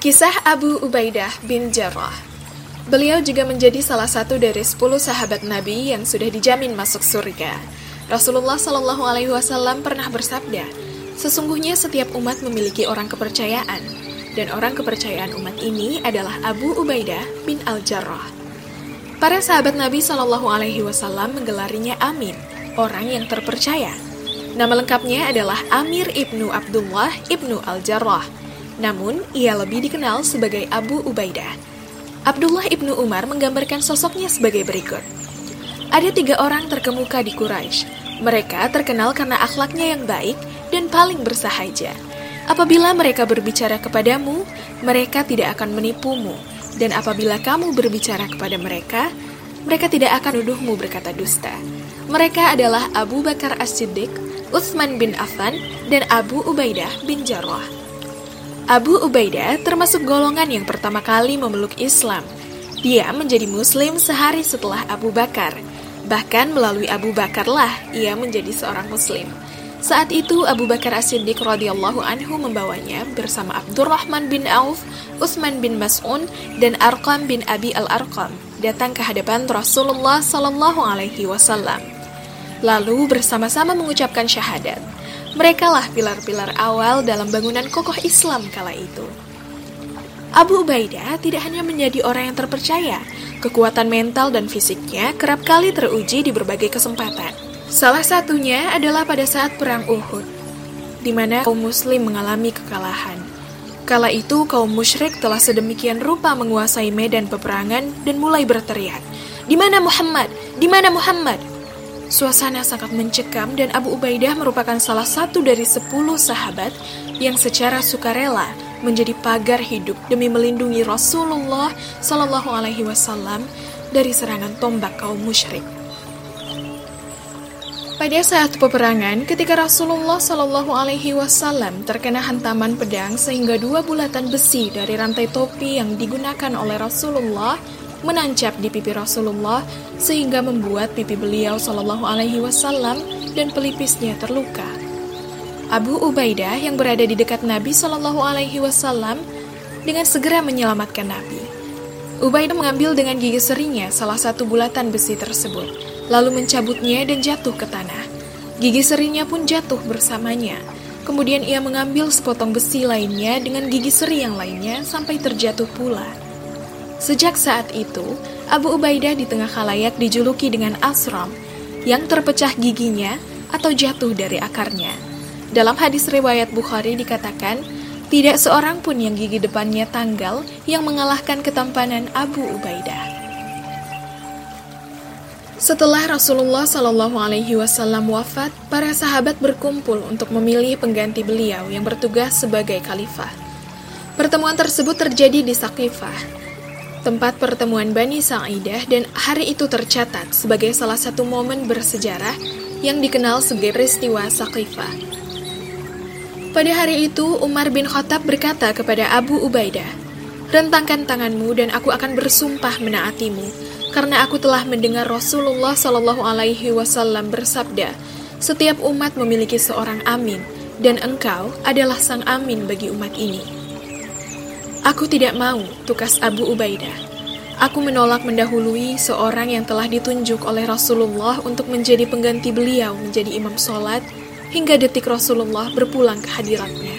Kisah Abu Ubaidah bin Jarrah Beliau juga menjadi salah satu dari 10 sahabat Nabi yang sudah dijamin masuk surga. Rasulullah Shallallahu Alaihi Wasallam pernah bersabda, sesungguhnya setiap umat memiliki orang kepercayaan, dan orang kepercayaan umat ini adalah Abu Ubaidah bin Al Jarrah. Para sahabat Nabi Shallallahu Alaihi Wasallam menggelarinya Amin, orang yang terpercaya. Nama lengkapnya adalah Amir ibnu Abdullah ibnu Al Jarrah namun, ia lebih dikenal sebagai Abu Ubaidah. Abdullah ibnu Umar menggambarkan sosoknya sebagai berikut. Ada tiga orang terkemuka di Quraisy. Mereka terkenal karena akhlaknya yang baik dan paling bersahaja. Apabila mereka berbicara kepadamu, mereka tidak akan menipumu. Dan apabila kamu berbicara kepada mereka, mereka tidak akan nuduhmu berkata dusta. Mereka adalah Abu Bakar As-Siddiq, Utsman bin Affan, dan Abu Ubaidah bin Jarrah. Abu Ubaidah termasuk golongan yang pertama kali memeluk Islam. Dia menjadi muslim sehari setelah Abu Bakar. Bahkan melalui Abu Bakarlah ia menjadi seorang muslim. Saat itu Abu Bakar As-Siddiq radhiyallahu anhu membawanya bersama Abdurrahman bin Auf, Utsman bin Mas'un, dan Arqam bin Abi Al-Arqam datang ke hadapan Rasulullah sallallahu alaihi wasallam. Lalu bersama-sama mengucapkan syahadat. Merekalah pilar-pilar awal dalam bangunan kokoh Islam kala itu. Abu Ubaidah tidak hanya menjadi orang yang terpercaya, kekuatan mental dan fisiknya kerap kali teruji di berbagai kesempatan. Salah satunya adalah pada saat Perang Uhud, di mana kaum muslim mengalami kekalahan. Kala itu kaum musyrik telah sedemikian rupa menguasai medan peperangan dan mulai berteriak, "Di mana Muhammad? Di mana Muhammad?" Suasana sangat mencekam dan Abu Ubaidah merupakan salah satu dari sepuluh sahabat yang secara sukarela menjadi pagar hidup demi melindungi Rasulullah Shallallahu Alaihi Wasallam dari serangan tombak kaum musyrik. Pada saat peperangan, ketika Rasulullah Shallallahu Alaihi Wasallam terkena hantaman pedang sehingga dua bulatan besi dari rantai topi yang digunakan oleh Rasulullah menancap di pipi Rasulullah sehingga membuat pipi beliau Shallallahu Alaihi Wasallam dan pelipisnya terluka. Abu Ubaidah yang berada di dekat Nabi Shallallahu Alaihi Wasallam dengan segera menyelamatkan Nabi. Ubaidah mengambil dengan gigi serinya salah satu bulatan besi tersebut, lalu mencabutnya dan jatuh ke tanah. Gigi serinya pun jatuh bersamanya. Kemudian ia mengambil sepotong besi lainnya dengan gigi seri yang lainnya sampai terjatuh pula. Sejak saat itu, Abu Ubaidah di tengah khalayak dijuluki dengan Asram, yang terpecah giginya atau jatuh dari akarnya. Dalam hadis riwayat Bukhari dikatakan, tidak seorang pun yang gigi depannya tanggal yang mengalahkan ketampanan Abu Ubaidah. Setelah Rasulullah Shallallahu Alaihi Wasallam wafat, para sahabat berkumpul untuk memilih pengganti beliau yang bertugas sebagai khalifah. Pertemuan tersebut terjadi di Saqifah, tempat pertemuan Bani Sa'idah dan hari itu tercatat sebagai salah satu momen bersejarah yang dikenal sebagai peristiwa Saqifah. Pada hari itu, Umar bin Khattab berkata kepada Abu Ubaidah, Rentangkan tanganmu dan aku akan bersumpah menaatimu, karena aku telah mendengar Rasulullah Shallallahu Alaihi Wasallam bersabda, setiap umat memiliki seorang amin, dan engkau adalah sang amin bagi umat ini. Aku tidak mau, tukas Abu Ubaidah. Aku menolak mendahului seorang yang telah ditunjuk oleh Rasulullah untuk menjadi pengganti beliau menjadi imam sholat hingga detik Rasulullah berpulang ke hadiratnya.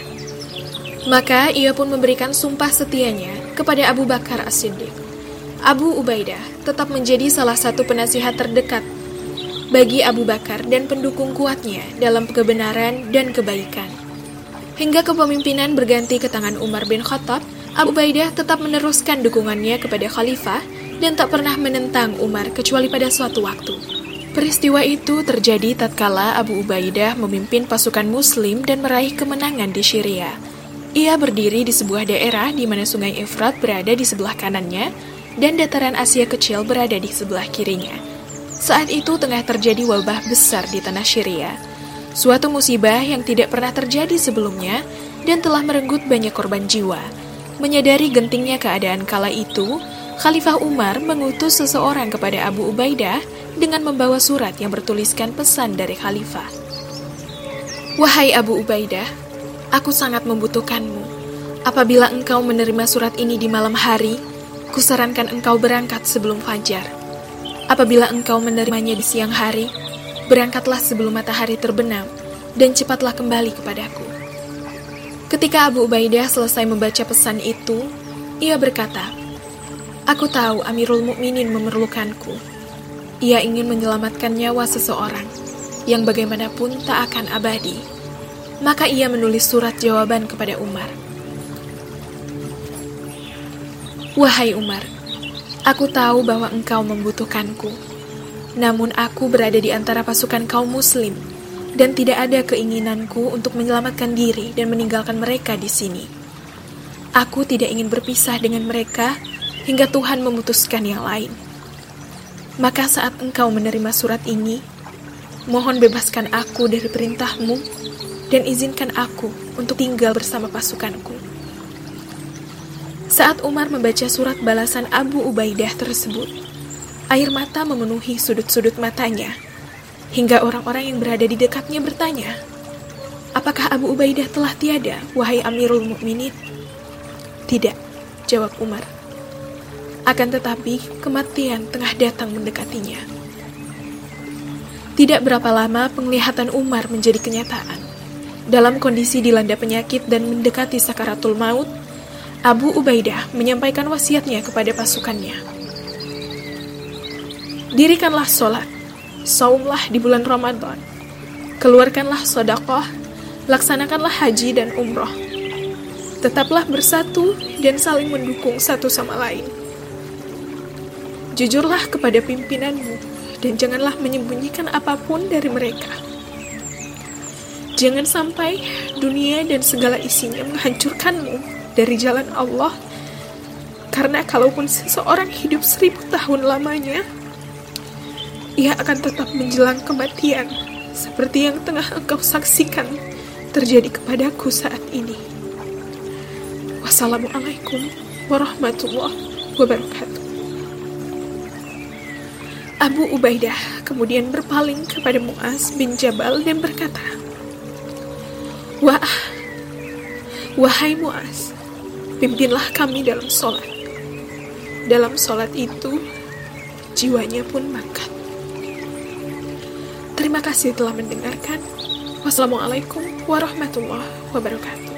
Maka ia pun memberikan sumpah setianya kepada Abu Bakar As-Siddiq. Abu Ubaidah tetap menjadi salah satu penasihat terdekat bagi Abu Bakar dan pendukung kuatnya dalam kebenaran dan kebaikan. Hingga kepemimpinan berganti ke tangan Umar bin Khattab, Abu Ubaidah tetap meneruskan dukungannya kepada khalifah dan tak pernah menentang Umar kecuali pada suatu waktu. Peristiwa itu terjadi tatkala Abu Ubaidah memimpin pasukan muslim dan meraih kemenangan di Syria. Ia berdiri di sebuah daerah di mana sungai Efrat berada di sebelah kanannya dan dataran Asia kecil berada di sebelah kirinya. Saat itu tengah terjadi wabah besar di tanah Syria. Suatu musibah yang tidak pernah terjadi sebelumnya dan telah merenggut banyak korban jiwa. Menyadari gentingnya keadaan kala itu, Khalifah Umar mengutus seseorang kepada Abu Ubaidah dengan membawa surat yang bertuliskan pesan dari Khalifah. Wahai Abu Ubaidah, aku sangat membutuhkanmu. Apabila engkau menerima surat ini di malam hari, kusarankan engkau berangkat sebelum fajar. Apabila engkau menerimanya di siang hari, berangkatlah sebelum matahari terbenam, dan cepatlah kembali kepadaku. Ketika Abu Ubaidah selesai membaca pesan itu, ia berkata, Aku tahu Amirul Mukminin memerlukanku. Ia ingin menyelamatkan nyawa seseorang yang bagaimanapun tak akan abadi. Maka ia menulis surat jawaban kepada Umar. Wahai Umar, aku tahu bahwa engkau membutuhkanku. Namun aku berada di antara pasukan kaum muslim dan tidak ada keinginanku untuk menyelamatkan diri dan meninggalkan mereka di sini. Aku tidak ingin berpisah dengan mereka hingga Tuhan memutuskan yang lain. Maka saat engkau menerima surat ini, mohon bebaskan aku dari perintahmu dan izinkan aku untuk tinggal bersama pasukanku. Saat Umar membaca surat balasan Abu Ubaidah tersebut, air mata memenuhi sudut-sudut matanya, hingga orang-orang yang berada di dekatnya bertanya, Apakah Abu Ubaidah telah tiada, wahai Amirul Mukminin? Tidak, jawab Umar. Akan tetapi, kematian tengah datang mendekatinya. Tidak berapa lama penglihatan Umar menjadi kenyataan. Dalam kondisi dilanda penyakit dan mendekati sakaratul maut, Abu Ubaidah menyampaikan wasiatnya kepada pasukannya. Dirikanlah sholat, saumlah di bulan Ramadan, keluarkanlah sodakoh, laksanakanlah haji dan umroh. Tetaplah bersatu dan saling mendukung satu sama lain. Jujurlah kepada pimpinanmu dan janganlah menyembunyikan apa pun dari mereka. Jangan sampai dunia dan segala isinya menghancurkanmu dari jalan Allah, karena kalaupun seseorang hidup seribu tahun lamanya, ia akan tetap menjelang kematian, seperti yang tengah engkau saksikan terjadi kepadaku saat ini. Wassalamualaikum warahmatullahi wabarakatuh. Abu Ubaidah kemudian berpaling kepada Muaz bin Jabal dan berkata, Wah, wahai Muaz, pimpinlah kami dalam sholat. Dalam sholat itu, jiwanya pun makan. Terima kasih telah mendengarkan. Wassalamualaikum warahmatullahi wabarakatuh.